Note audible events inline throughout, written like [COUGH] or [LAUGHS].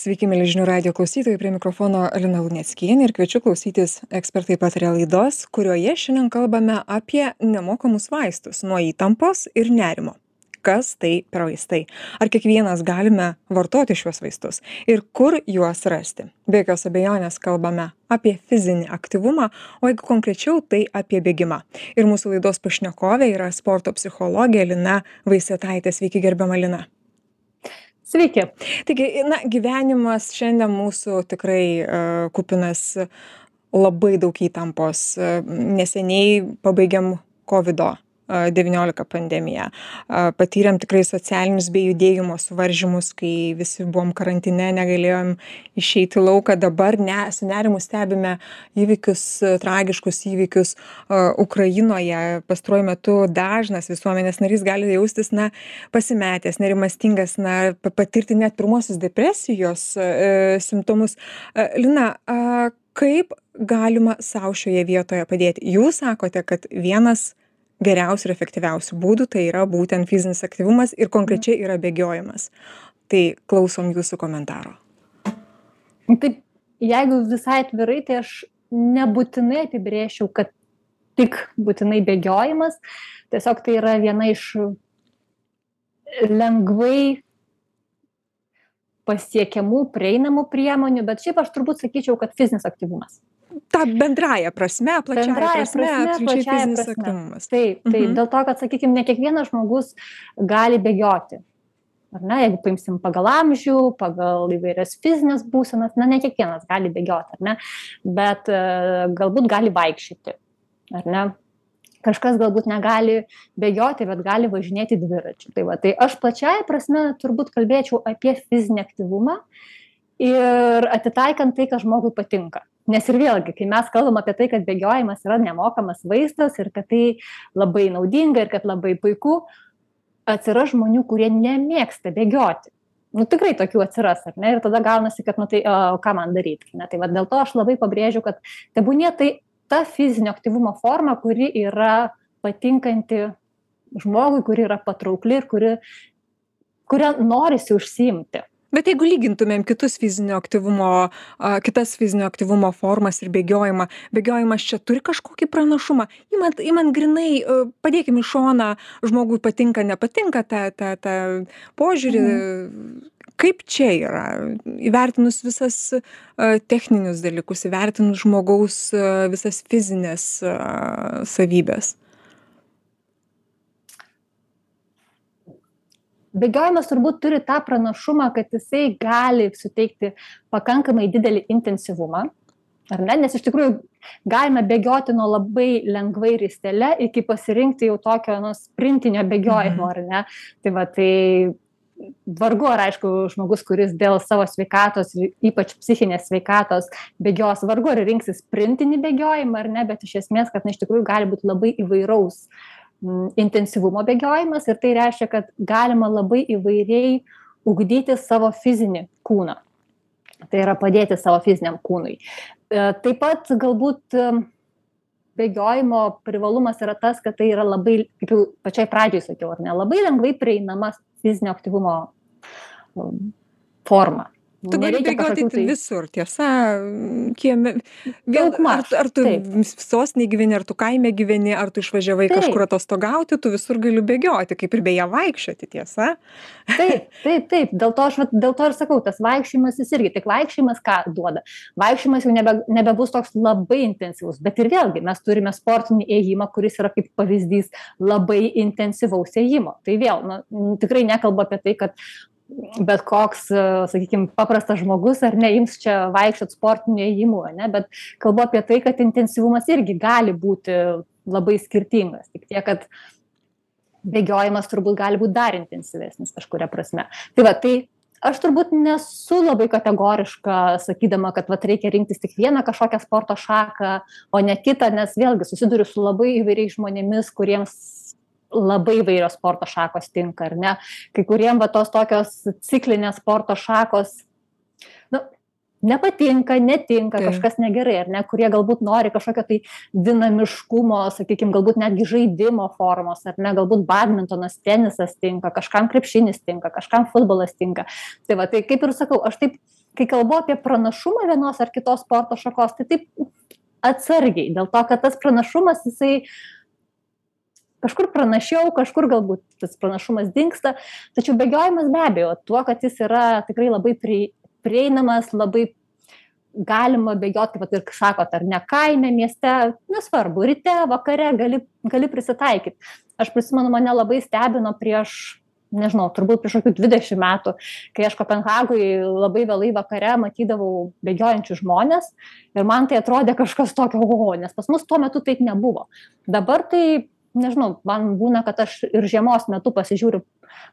Sveiki, mėly žinių radio klausytojai, prie mikrofono Alina Luneckienė ir kviečiu klausytis ekspertai patarė laidos, kurioje šiandien kalbame apie nemokamus vaistus nuo įtampos ir nerimo. Kas tai per vaistai? Ar kiekvienas galime vartoti šiuos vaistus ir kur juos rasti? Be jokios abejonės kalbame apie fizinį aktyvumą, o jeigu konkrečiau, tai apie bėgimą. Ir mūsų laidos pašnekovė yra sporto psichologė Lina Vaisetaitė. Sveiki, gerbiama Lina. Sveiki. Taigi, na, gyvenimas šiandien mūsų tikrai uh, kupinas labai daug įtampos. Uh, neseniai pabaigiam COVID devyniolika pandemiją. Patyrėm tikrai socialinius bei judėjimo suvaržymus kai visi buvom karantine negalėjom išeit į lauką. Dabar ne su nerimu stebime įvykius tragiškus įvykius ukrainoje. Pastaruoju metu dažnas visuomenės narys gali jaustis na pasimetęs nerimastingas na patirti net pirmuosius depresijos e, simptomus. Lina kaip galima sau šioje vietoje padėti? Jūs sakote kad vienas geriausių ir efektyviausių būdų tai yra būtent fizinis aktyvumas ir konkrečiai yra bėgiojimas. Tai klausom jūsų komentaro. Taip, jeigu visai atvirai, tai aš nebūtinai apibrėžčiau, kad tik būtinai bėgiojimas. Tiesiog tai yra viena iš lengvai pasiekiamų, prieinamų priemonių, bet šiaip aš turbūt sakyčiau, kad fizinis aktyvumas ta bendrąja prasme, plačiaja Bendraja prasme, prasme, plačiaja fizinis prasme. aktyvumas. Taip, taip, Mhm. dėl to, kad, sakykime, ne kiekvienas žmogus gali bėgioti. Ar ne, jeigu paimsim pagal amžių, pagal įvairias fizinės būsenas, na, ne kiekvienas gali bėgioti, ar ne, bet e, galbūt gali vaikščioti, ar ne. Kažkas galbūt negali bėgioti, bet gali važinėti dviračiu. Tai, va, tai aš plačiaja prasme turbūt kalbėčiau apie fizinį aktyvumą ir atitaikant tai, kas žmogui patinka. Nes ir vėlgi, kai mes kalbam apie tai, kad bėgiojimas yra nemokamas vaistas ir kad tai labai naudinga ir kad labai puiku, atsiras žmonių, kurie nemėgsta bėgioti. Nu, tikrai tokių atsiras, ar ne? Ir tada gaunasi, kad, nu, tai o, ką man daryti. Ne? Tai va, dėl to aš labai pabrėžiu, kad tebūnė tai ta fizinio aktyvumo forma, kuri yra patinkanti žmogui, kuri yra patraukli ir kuri, kurią norisi užsiimti. Bet jeigu lygintumėm kitus fizinio aktyvumo, a, kitas fizinio aktyvumo formas ir bėgiojimą, bėgiojimas čia turi kažkokį pranašumą. Įmant, įmant grinai, a, padėkim į šoną, žmogui patinka, nepatinka tą, tą, tą požiūrį. Kaip čia yra, įvertinus visas a, techninius dalykus, įvertinus žmogaus a, visas fizinės a, bėgiojimas turbūt turi tą pranašumą, kad jisai gali suteikti pakankamai didelį intensyvumą. Ar ne? Nes iš tikrųjų galime bėgioti nuo labai lengvai ristelę iki pasirinkti jau tokio nu, sprintinio bėgiojimo, ar ne? Tai va, tai vargu ar aišku žmogus, kuris dėl savo sveikatos, ypač psichinės sveikatos, bėgios, vargu ar rinksis sprintinį bėgiojimą, ar ne, bet iš esmės, kad na, iš tikrųjų gali būti labai įvairaus intensyvumo bėgiojimas ir tai reiškia, kad galima labai įvairiai ugdyti savo fizinį kūną. Tai yra padėti savo fiziniam kūnui. Taip pat galbūt bėgiojimo privalumas yra tas, kad tai yra labai, kaip jau pačiai pradžiai sakiau, ar ne, labai lengvai prieinama fizinio aktyvumo forma. Tu gali bėgioti tai- visur, tiesa, kieme. Vėl, ar, ar tu taip. sostinė gyveni, ar tu kaime gyveni, ar tu išvažiavai Taip. kažkur atostogauti, tu visur gali bėgioti, kaip ir beje vaikščioti, tiesa. Taip, taip, taip. Dėl to aš dėl to ir sakau, tas vaikščiojimas jis irgi, tik vaikščiojimas ką duoda. Vaikščiojimas jau nebe, nebebus toks labai intensyvus, bet ir vėlgi mes turime sportinį ėjimą, kuris yra kaip pavyzdys labai intensyvaus ėjimo. Tai vėl, nu, tikrai nekalbu apie tai, kad bet koks, sakykime, paprastas žmogus ar ne, jums čia vaikščiot sportiniu ėjimu, ne, bet kalbu apie tai, kad intensyvumas irgi gali būti labai skirtingas. Tik tiek, kad bėgiojimas turbūt gali būti dar intensyvesnis kažkuria prasme. Tai va, tai aš turbūt nesu labai kategoriška, sakydama, kad vat, reikia rinktis tik vieną kažkokią sporto šaką, o ne kitą, nes vėlgi susiduriu su labai įvairiais žmonėmis, kuriems labai įvairios sporto šakos tinka, ar ne? Kai kuriem va tos tokios ciklinės sporto šakos, nu, nepatinka, netinka, Taip. kažkas negerai, ar ne, kurie galbūt nori kažkokio tai dinamiškumo, sakykime, galbūt netgi žaidimo formos, ar ne, galbūt badmintonas, tenisas tinka, kažkam krepšinis tinka, kažkam futbolas tinka. Tai va, tai kaip ir sakau, aš taip kai kalbu apie pranašumą vienos ar kitos sporto šakos, tai taip atsargiai, dėl to, kad tas pranašumas jisai kažkur pranašiau, kažkur galbūt tas pranašumas dinksta, tačiau bėgiojimas be abejo, tuo, kad jis yra tikrai labai prieinamas, labai galima bėgiot, kaip ir sakot, ar ne kaime, mieste, nesvarbu, ryte, vakare gali, gali prisitaikyti. Aš prisimenu, mane labai stebino prieš, nežinau, turbūt prieš kokių 20 metų, kai aš Kopenhagui labai vėlai vakare matydavau bėgiojančių žmonės ir man tai atrodė kažkas tokio, oho, nes pas mus tuo metu taip nebuvo. Dabar tai nežinau, man būna, kad aš ir žiemos metu pasižiūriu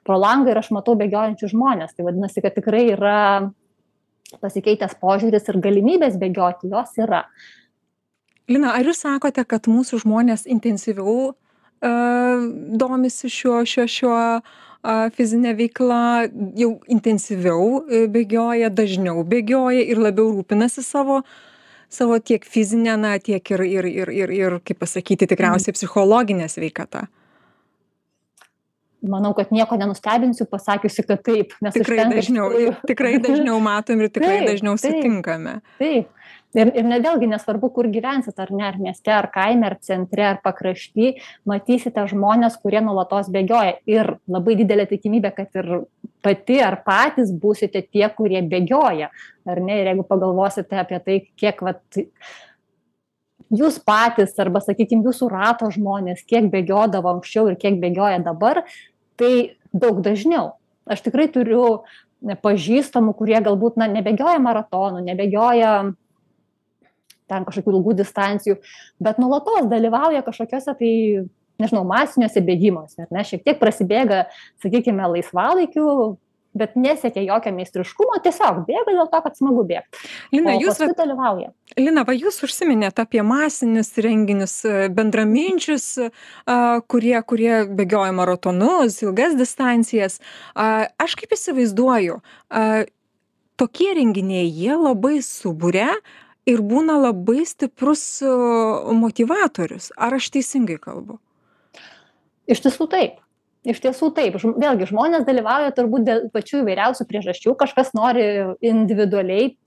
pro langą ir aš matau bėgiojančių žmonės. Tai vadinasi, kad tikrai yra pasikeitęs požiūris ir galimybės bėgioti jos yra. Lina, ar jūs sakote, kad mūsų žmonės intensyviau uh, domisi šiuo, šiuo, šiuo uh, fizinė veikla, jau intensyviau uh, bėgioja, dažniau bėgioja ir labiau rūpinasi savo, savo tiek fizinę, na, tiek ir, ir, ir, ir, ir kaip pasakyti, tikriausiai mm. psichologinę sveikatą? manau kad nieko nenustebinsiu pasakiusi kad taip tikrai dažniau tikrai dažniau matom ir tikrai Taip, dažniau taip. sutinkame taip ir ir ne vėlgi nesvarbu kur gyvensit ar ne ar mieste ar kaime ar centre ar pakrašty matysite žmones kurie nuolatos bėgioja. Ir labai didelė tikimybė kad ir pati ar patys būsite tie kurie bėgioja ar ne? Ir jeigu pagalvosite apie tai kiek vat jūs patys arba sakykim jūsų rato žmonės kiek bėgiodavo anksčiau ir kiek bėgioja dabar tai daug dažniau. Aš tikrai turiu pažįstamų kurie galbūt na nebėgioja maratonų nebėgioja ten kažkokių ilgų distancijų bet nuolatos dalyvauja kažkokiuose tai nežinau masiniuose bėgimuose ar ne šiek tiek prasibėga sakykime laisvalaikiu bet nesiekia jokio meistriškumo tiesiog bėga dėl to kad smagu bėgt. Lina o jūs dalyvauja. Lina va jūs užsiminėt apie masinius renginius bendraminčius kurie kurie bėgioja maratonus ilgas distancijas. A aš kaip įsivaizduoju tokie renginiai jie labai suburia ir būna labai stiprus motyvatorius. Ar aš teisingai kalbu? Iš tiesų taip. Iš tiesų taip. Vėlgi žmonės dalyvauja turbūt dėl pačių įvairiausių priežasčių. Kažkas nori individualiai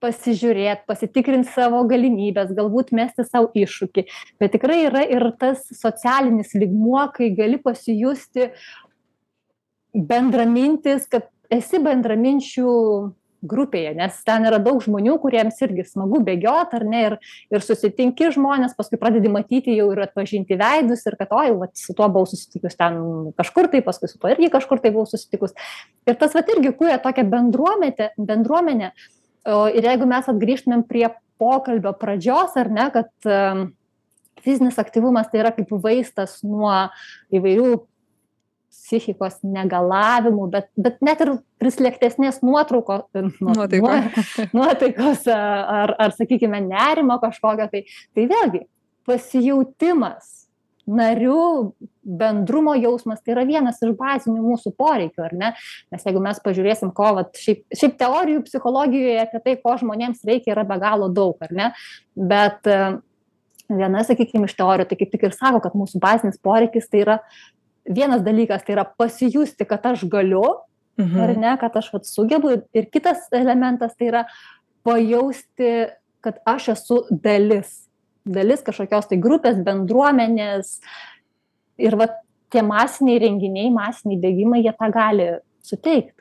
pasižiūrėt pasitikrint savo galimybes galbūt mesti sau iššūkį. Bet tikrai yra ir tas socialinis lygmuo kai gali pasijusti bendramintis kad esi bendraminčių grupėje nes ten yra daug žmonių kuriems irgi smagu bėgiot ar ne ir ir susitinki žmones paskui pradedi matyti jau ir atpažinti veidus ir kad oi vat su tuo buvau susitikus ten kažkur tai paskui su tuo irgi kažkur tai buvau susitikus. Ir tas vat irgi kuria tokią bendruometę bendruomenę o ir jeigu mes vat grįžtumėm prie pokalbio pradžios ar ne kad fizinis aktyvumas tai yra kaip vaistas nuo įvairių psichikos negalavimų bet bet net ir prislėgtesnės nuotrauko nuotaikos. [LAUGHS] nuotaikos ar ar sakykime nerimo kažkokio tai tai vėlgi pasijautimas nariu bendrumo jausmas tai yra vienas iš bazinių mūsų poreikių ar ne? Nes jeigu mes pažiūrėsim ko vat šiaip šiaip teorijų psichologijoje apie tai ko žmonėms reikia yra be galo daug ar ne? Bet viena sakykim iš teorijų tai kaip tik ir sako kad mūsų bazinis poreikis tai yra vienas dalykas tai yra pasijusti kad aš galiu mhm. ar ne kad aš vat sugebu ir kitas elementas tai yra pajausti kad aš esu dalis dalis kažkokios tai grupės bendruomenės ir vat tie masiniai renginiai masiniai bėgimai jie tą gali suteikt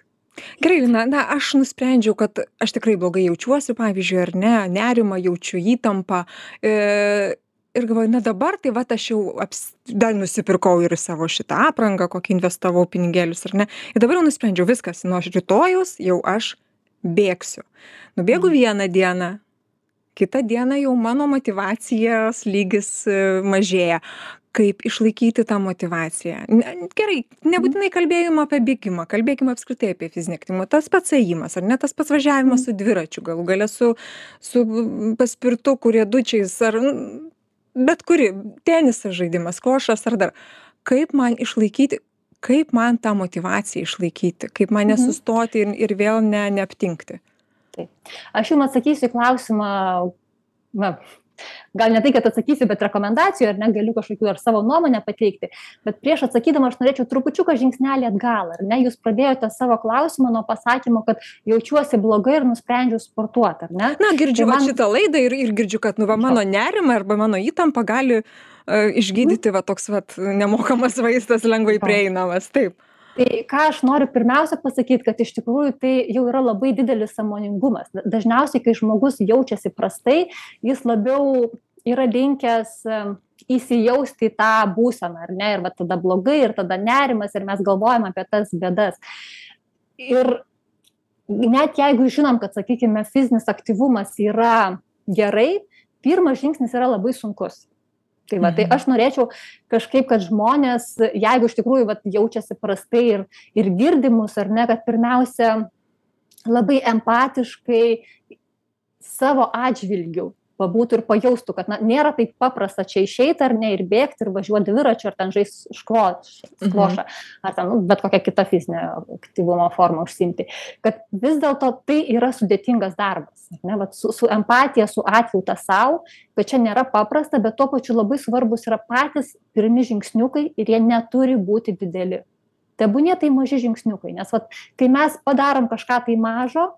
Gerai, Lina, na, aš nusprendžiau, kad aš tikrai blogai jaučiuosi, pavyzdžiui, ar ne, nerimą jaučiu, įtampą. E, ir galvoju na dabar tai vat aš jau aps dar nusipirkau ir savo šitą aprangą kokią investavau pinigėlius ar ne? Ir dabar jau nusprendžiau viskas nuo rytojaus jau aš bėgsiu. Nubėgu vieną dieną kitą dieną jau mano motyvacijos lygis e, mažėja. Kaip išlaikyti tą motyvaciją? Ne gerai nebūtinai kalbėjom apie bėgimą kalbėkim apskritai apie fizinį aktyvumą. Tas pats ėjimas ar ne? Tas pats važiavimas su dviračiu galų gale su su paspirtuku riedučiais ar bet kuri tenisas žaidimas skvošas ar dar kaip man išlaikyti kaip man tą motyvaciją išlaikyti kaip man Mhm. nesustoti ir ir vėl ne neaptingti Taip. Aš jums atsakysiu į klausimą, na, gal ne tai, kad atsakysiu, bet rekomendacijų, ar ne, galiu kažkokių ar savo nuomonę pateikti. Bet prieš atsakydama aš norėčiau trupučiuką žingsnelį atgal, ar ne, jūs pradėjote savo klausimą nuo pasakymo, kad jaučiuosi blogai ir nusprendžiu sportuoti, ar ne? Na, girdžiu tai man... šitą laidą ir, ir girdžiu, kad, nu, va, mano nerima arba mano įtampa gali uh, išgydyti, va, toks, va, nemokamas vaistas lengvai prieinamas. Taip tai ką aš noriu pirmiausia pasakyt kad iš tikrųjų tai jau yra labai didelis sąmoningumas. Dažniausiai kai žmogus jaučiasi prastai jis labiau yra linkęs įsijausti į tą būseną ar ne? Ir va tada blogai ir tada nerimas ir mes galvojam apie tas bėdas. Ir net jeigu žinom kad sakykime fizinis aktyvumas yra gerai pirmas žingsnis yra labai sunkus tai va tai mhm. aš norėčiau kažkaip kad žmonės jeigu iš tikrųjų vat jaučiasi prastai ir ir girdi mus ar ne kad pirmiausia labai empatiškai savo atžvilgiu pabūtų ir pajaustų kad na nėra taip paprasta čia išeit ar ne ir bėgt ir važiuot dviračiu ar ten žaist škvoš skvošą mhm. ar ten nu bet kokia kita fizinio aktyvumo forma užsiimti. Kad vis dėlto tai yra sudėtingas darbas ar ne? Vat su su empatija su atjauta sau kad čia nėra paprasta bet tuo pačiu labai svarbūs yra patys pirmi žingsniukai ir jie neturi būti dideli. Tebūnie tai maži žingsniukai nes vat kai mes padarom kažką tai mažo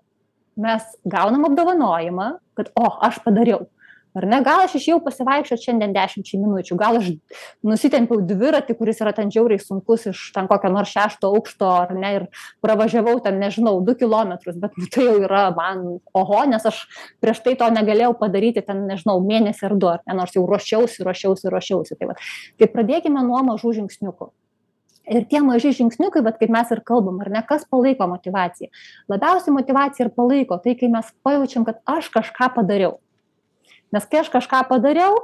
mes gaunam apdovanojimą kad o aš padariau. Ar ne? Gal aš išėjau pasivaikščiot šiandien dešimčiai minučių gal aš nusitempiau dviratį kuris yra ten žiauriai sunkus iš ten kokio nors šešto aukšto ar ne ir pravažiavau ten nežinau du kilometrus bet nu tai jau yra man oho nes aš prieš tai to negalėjau padaryti ten nežinau mėnesį ar du ar ne nors jau ruošiausi ruošiausi ruošiausi. Tai vat tai pradėkime nuo mažų žingsniukų ir tie maži žingsniukai vat kaip mes ir kalbam ar ne kas palaiko motyvaciją labiausiai motyvaciją ir palaiko tai kai mes pajaučiam kad aš kažką padariau. Nes kai aš kažką padariau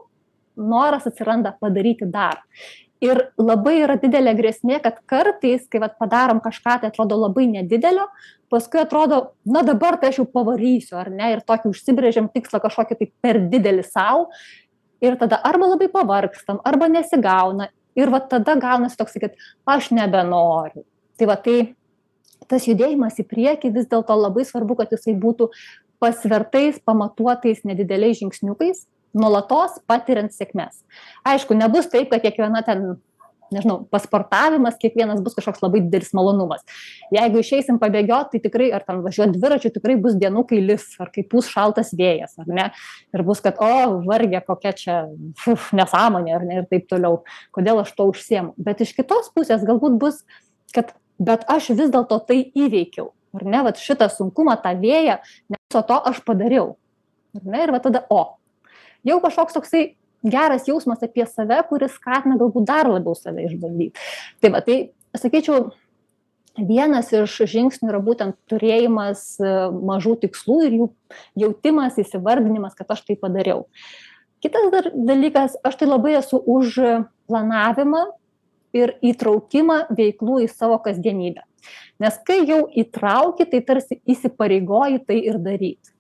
noras atsiranda padaryti dar. Ir labai yra didelė grėsmė kad kartais kai vat padarom kažką tai atrodo labai nedidelio paskui atrodo na dabar tai aš jau pavarysiu ar ne ir tokį užsibrėžiam tikslą kažkokį tai per didelį sau. Ir tada arba labai pavargstam arba nesigauna ir va tada gaunasi toksai kad aš nebenoriu. Tai va tai tas judėjimas į priekį vis dėlto labai svarbu kad jisai būtų pasvertais pamatuotais nedideliais žingsniukais nuolatos patiriant sėkmes. Aišku nebus taip kad kiekviena ten nežinau pasportavimas kiekvienas bus kažkoks labai didelis malonumas. Jeigu išeisim pabėgiot tai tikrai ar ten važiuot dviračiu tikrai bus dienų kai lis ar kai pūs šaltas vėjas ar ne? Ir bus kad o varge kokia čia uf nesąmonė ar ne ir taip toliau. Kodėl aš tuo užsiimu bet iš kitos pusės galbūt bus kad bet aš vis dėlto tai įveikiau ar ne? Vat šitą sunkumą tą vėją viso to aš padariau ar ne? Ir va tada o jau kažkoks toksai geras jausmas apie save kuris skatina galbūt dar labiau save išbandyt tai va tai sakyčiau vienas iš žingsnių yra būtent turėjimas e, mažų tikslų ir jų jautimas įsivardinimas kad aš tai padariau. Kitas dar dalykas aš tai labai esu už planavimą ir įtraukimą veiklų į savo kasdienybę. Nes kai jau įtrauki tai tarsi įsipareigoji tai ir daryt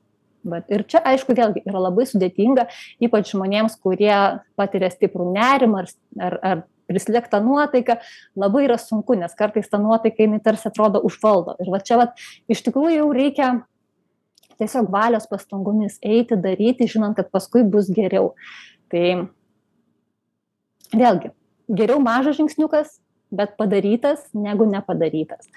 vat. Ir čia aišku vėlgi yra labai sudėtinga ypač žmonėms kurie patiria stiprų nerimą ar ar ar prislėgtą nuotaiką labai yra sunku nes kartais ta nuotaika jinai tarsi atrodo užvaldo. Ir va čia vat iš tikrųjų jau reikia tiesiog valios pastangomis eiti daryti žinant kad paskui bus geriau. Tai vėlgi geriau mažas žingsniukas bet padarytas negu nepadarytas.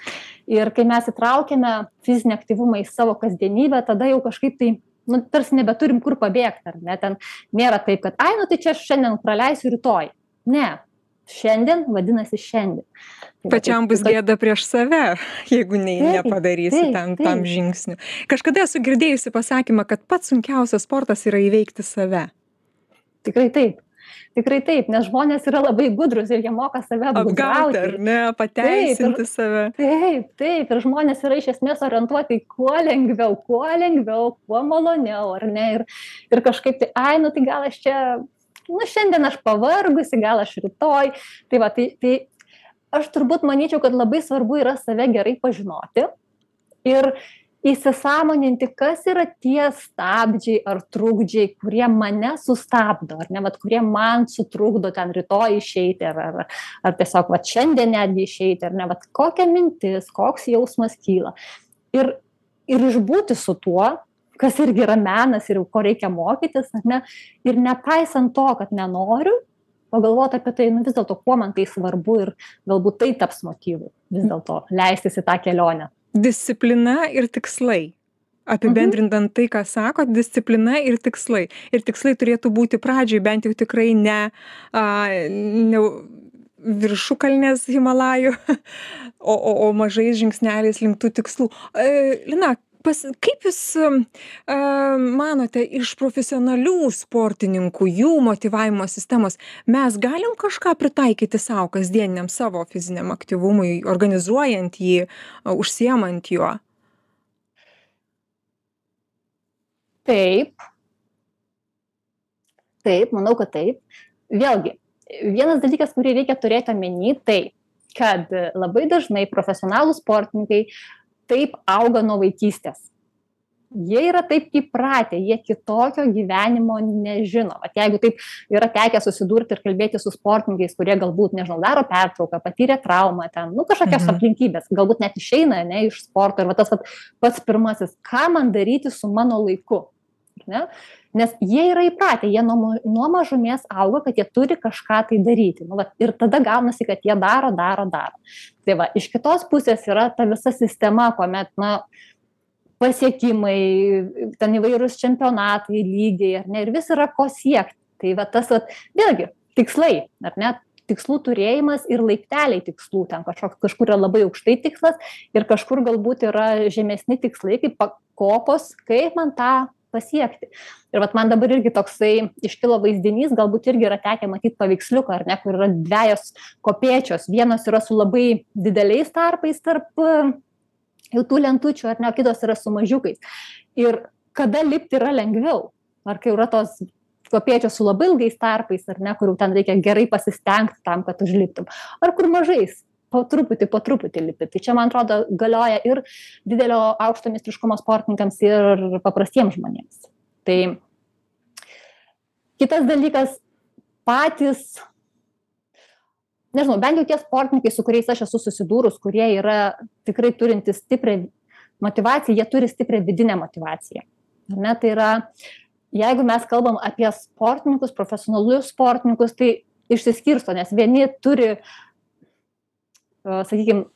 Ir kai mes įtraukiame fizinį aktyvumą į savo kasdienybę tada jau kažkaip tai nu tarsi nebeturim kur pabėgt ar ne? Ten nėra taip kad ai nu tai čia šiandien praleisiu rytoj. Ne. Šiandien vadinasi šiandien. Tai pačiam bus gėda prieš save jeigu nei nepadarysi ten tam žingsnių kažkada esu girdėjusi pasakymą kad pats sunkiausias sportas yra įveikti save. Tikrai taip tikrai taip nes žmonės yra labai gudrūs ir jie moka save apgauti ar ne? Pateisinti save. Taip taip ir žmonės yra iš esmės orientuoti kuo lengviau kuo lengviau kuo maloniau ar ne? Ir ir kažkaip tai ai nu tai gal aš čia nu šiandien aš pavargusi gal aš rytoj. Tai va tai tai aš turbūt manyčiau kad labai svarbu yra save gerai pažinoti ir įsisąmoninti kas yra tie stabdžiai ar trukdžiai kurie mane sustabdo ar ne vat kurie man sutrukdo ten rytoj išeiti ar ar ar tiesiog vat šiandien netgi išeiti ar ne vat kokia mintis koks jausmas kyla ir ir išbūti su tuo kas irgi yra menas ir ko reikia mokytis, ne? Ir nepaisant to, kad nenoriu, pagalvoti apie tai, nu vis dėlto, kuo man tai svarbu ir galbūt tai taps motyvu vis dėlto leistis į tą kelionę. Disciplina ir tikslai. Apibendrindant tai, ką sakot, disciplina ir tikslai. Ir tikslai turėtų būti pradžiai bent jau tikrai ne, a, ne viršukalnės Himalajų, [LAUGHS] o, o, o mažais žingsneliais link tų tikslų. E, Lina, pas kaip jūs a manote iš profesionalių sportininkų jų motyvavimo sistemos mes galim kažką pritaikyti sau kasdieniniam savo fiziniam aktyvumui organizuojant jį užsiemant juo? Taip. Taip manau kad taip. Vėlgi vienas dalykas kurį reikia turėti omeny tai kad labai dažnai profesionalūs sportininkai taip auga nuo vaikystės. Jie yra taip įpratę, jie kitokio gyvenimo nežino. Vat jeigu taip yra tekę susidurti ir kalbėti su sportininkais, kurie galbūt, nežinau, daro pertrauką, patyrė traumą ten, nu kažkokios mhm. aplinkybės, galbūt net išeina ne, iš sporto ir va, tas vat, pats pirmasis, ką man daryti su mano laiku. Ne? Nes jie yra įpratę, jie nuo, nuo mažumės auga, kad jie turi kažką tai daryti. Nu, va, ir tada gaunasi, kad jie daro, daro, daro. Tai va, iš kitos pusės yra ta visa sistema, kuomet, na, pasiekimai, ten įvairūs čempionatai, lygiai, ar ne, ir vis yra ko siekti. Tai va, tas, va, vėlgi, tikslai, ar ne, tikslų turėjimas ir laipteliai tikslų, ten kažkoks, kažkur yra labai aukštai tikslas ir kažkur galbūt yra žemesni tikslai, kaip pakopos, kaip man tą pasiekti. Ir vat man dabar irgi toksai iškilo vaizdinys, galbūt irgi yra tekę matyti paveiksliuką, ar ne, kur yra dviejos kopiečios. Vienos yra su labai dideliais tarpais tarp e, jau tų lentučių, ar ne, kitos yra su mažiukais. Ir kada lipti yra lengviau? Ar kai yra tos kopiečios su labai ilgais tarpais, ar ne, kur ten reikia gerai pasistengti tam, kad užliptum. Ar kur mažais, po truputį, po truputį lipi. Tai čia, man atrodo, galioja ir didelio aukšto mistriškumo sportininkams, ir paprastiems žmonėms. Tai kitas dalykas, patys, nežinau, bent jau tie sportininkai, su kuriais aš esu susidūrus, kurie yra tikrai turintys stiprią motivaciją, jie turi stiprią vidinę motivaciją. Ne, tai yra, jeigu mes kalbam apie sportininkus, profesionalius sportininkus, tai išsiskirsto, nes vieni turi sakykim,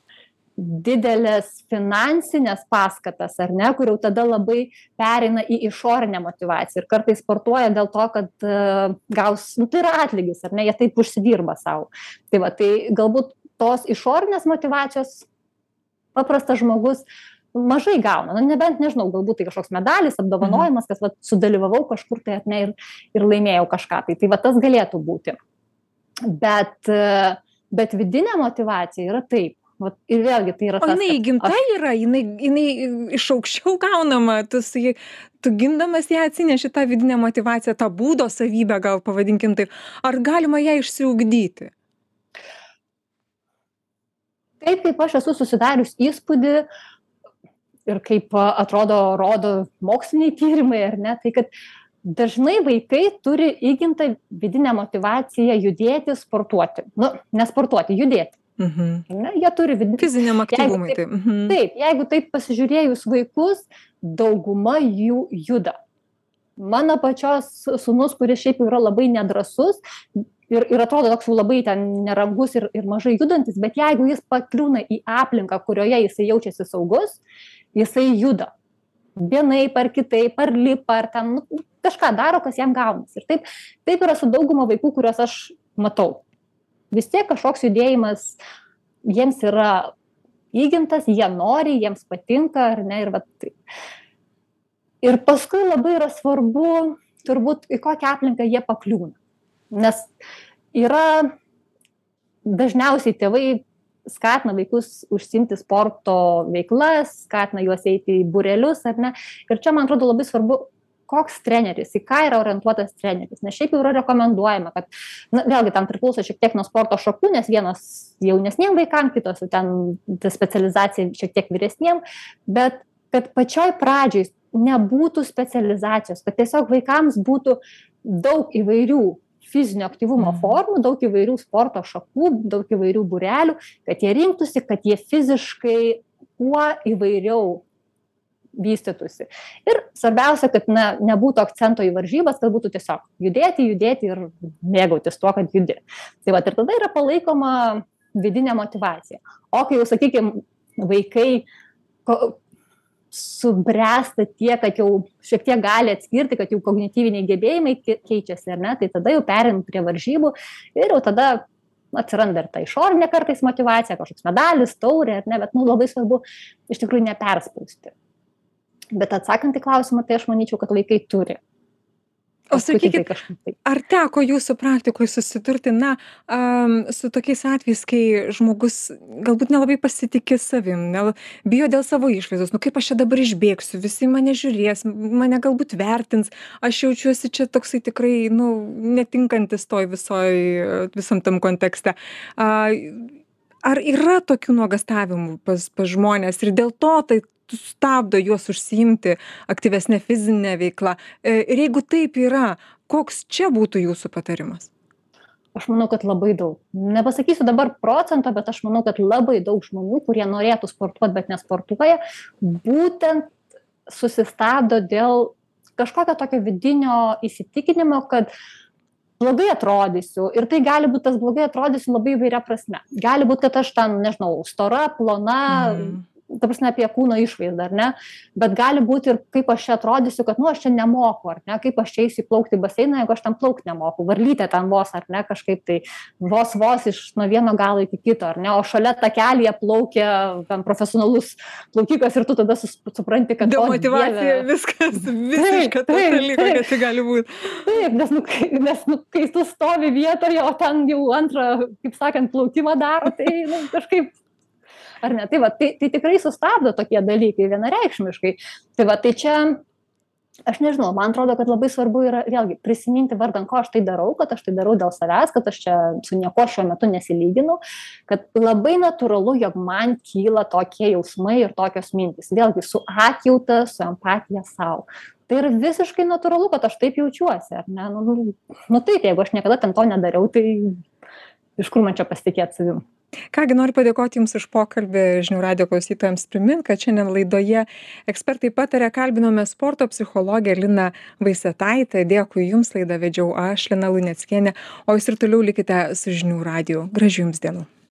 didelės finansinės paskatas, ar ne, kur jau tada labai pereina į išorinę motivaciją ir kartais sportuoja dėl to, kad uh, gaus, nu, tai yra atlygis, ar ne, jie taip užsidirba savo. Tai va, tai galbūt tos išorinės motivacijos paprastas žmogus mažai gauna, nu, nebent, nežinau, galbūt tai kažkoks medalis, apdovanojimas, kad va, sudalyvavau kažkur tai, ar ne, ir, ir laimėjau kažką, tai, tai va tas galėtų būti. Bet uh, bet vidinė motivacija yra taip. Vat, ir vėlgi tai yra. O jinai įgimta aš... yra, jinai, jinai iš aukščiau gaunama, tu, tu gindamas ją atsineši tą vidinę motivaciją, tą būdo savybę, gal pavadinkim taip. Ar galima ją išsiugdyti? Taip, kaip aš esu susidarius įspūdį ir kaip atrodo, rodo moksliniai tyrimai, ar ne, tai kad dažnai vaikai turi įgimtą vidinę motivaciją judėti, sportuoti. Nu, nesportuoti, judėti. Mhm. Ne, jie turi vidinį. Fiziniam aktyvumui. Taip, mhm. taip, jeigu taip pasižiūrėjus vaikus, dauguma jų juda. Mano pačios sunus, kuris šiaip yra labai nedrasus ir, ir atrodo toks labai ten nerangus ir, ir mažai judantis, bet jeigu jis pakliūna į aplinką, kurioje jisai jaučiasi saugus, jisai juda vienaip ar kitaip, ar lipa, ar ten nu, kažką daro, kas jam gaunasi. Ir taip, taip yra su dauguma vaikų, kuriuos aš matau. Vis tiek kažkoks judėjimas jiems yra įgimtas, jie nori, jiems patinka, ar ne, ir va taip. Ir paskui labai yra svarbu, turbūt, į kokią aplinką jie pakliūna. Nes yra dažniausiai tėvai skatina vaikus užsiimti sporto veiklas, skatina juos eiti į burelius, ar ne. Ir čia, man atrodo, labai svarbu, koks treneris, į ką yra orientuotas treneris. Nes šiaip jau yra rekomenduojama, kad, na, vėlgi, tam priklauso šiek tiek nuo sporto šakų, nes vienas jaunesniem vaikam, kitos ten specializacija šiek tiek vyresniem, bet kad pačioj pradžioj nebūtų specializacijos, kad tiesiog vaikams būtų daug įvairių fizinio aktyvumo mhm. formų, daug įvairių sporto šakų, daug įvairių burelių, kad jie rinktųsi, kad jie fiziškai kuo įvairiau vystytųsi. Ir svarbiausia kad na nebūtų akcento į varžybas kad būtų tiesiog judėti judėti ir mėgautis tuo kad judi. Tai vat ir tada yra palaikoma vidinė motyvacija o kai jau sakykim vaikai ko subręsta tiek kad jau šiek tiek gali atskirti kad jų kognityviniai gebėjimai keičiasi ar ne tai tada jau pereinam prie varžybų ir jau tada atsiranda ir ta išorinė kartais motyvacija kažkoks medalis taurė ar ne bet nu labai svarbu iš tikrųjų neperspausti. Bet atsakant į klausimą tai aš manyčiau kad vaikai turi o sakykit ar teko jūsų praktikoj susidurti na am su tokiais atvejais kai žmogus galbūt nelabai pasitiki savim nela bijo dėl savo išvaizdos nu kaip aš čia dabar išbėgsiu visi mane žiūrės mane galbūt vertins aš jaučiuosi čia toksai tikrai nu netinkantis toj visoj visam tam kontekste. A ar yra tokių nuogąstavimų pas pas žmones ir dėl to tai stabdo juos užsiimti aktyvesne fizine veikla. E, ir jeigu taip yra koks čia būtų jūsų patarimas? Aš manau kad labai daug. Nepasakysiu dabar procento bet aš manau kad labai daug žmonių kurie norėtų sportuot bet nesportuoja būtent susistabdo dėl kažkokio tokio vidinio įsitikinimo kad blogai atrodysiu. Ir tai gali būt tas blogai atrodysiu labai įvairia prasme. Gali būt kad aš ten nežinau stora plona mhm ta prasme apie kūno išvaizdą ar ne? Bet gali būti ir kaip aš čia atrodysiu kad nu aš čia nemoku ar ne? Kaip aš čia eisiu įplaukt į baseiną jeigu aš ten plaukt nemoku varlytė ten vos ar ne? Kažkaip tai vos vos iš nuo vieno galo iki kito ar ne? O šalia takelyje plaukia ten profesionalus plaukikas ir tu tada supranti kad demotyvacija viskas visiška totali kokia tik gali būt. Taip nes nu nes nu kai tu stovi vietoje o ten jau antrą kaip sakant plaukimą daro tai nu kažkaip ar ne? Tai va tai tai tikrai sustabdo tokie dalykai vienareikšmiškai. Tai va tai čia aš nežinau man atrodo kad labai svarbu yra vėlgi prisiminti vardan ko aš tai darau kad aš tai darau dėl savęs kad aš čia su niekuo šiuo metu nesilyginu kad labai natūralu jog man kyla tokie jausmai ir tokios mintys. Vėlgi su atjauta su empatija sau. Tai yra visiškai natūralu kad aš taip jaučiuosi ar ne? Nu nu nu taip jeigu aš niekada ten to nedariau tai iš kur man čia pasitikėt savim ką gi noriu padėkoti jums už pokalbį žinių radijo klausytojams primint kad šiandien laidoje ekspertai pataria kalbinome sporto psichologę liną vaisetaitę. Dėkui jums laidą vedžiau aš lina luneckienė. O jūs ir toliau likite su žinių radiju. Gražių jums dienų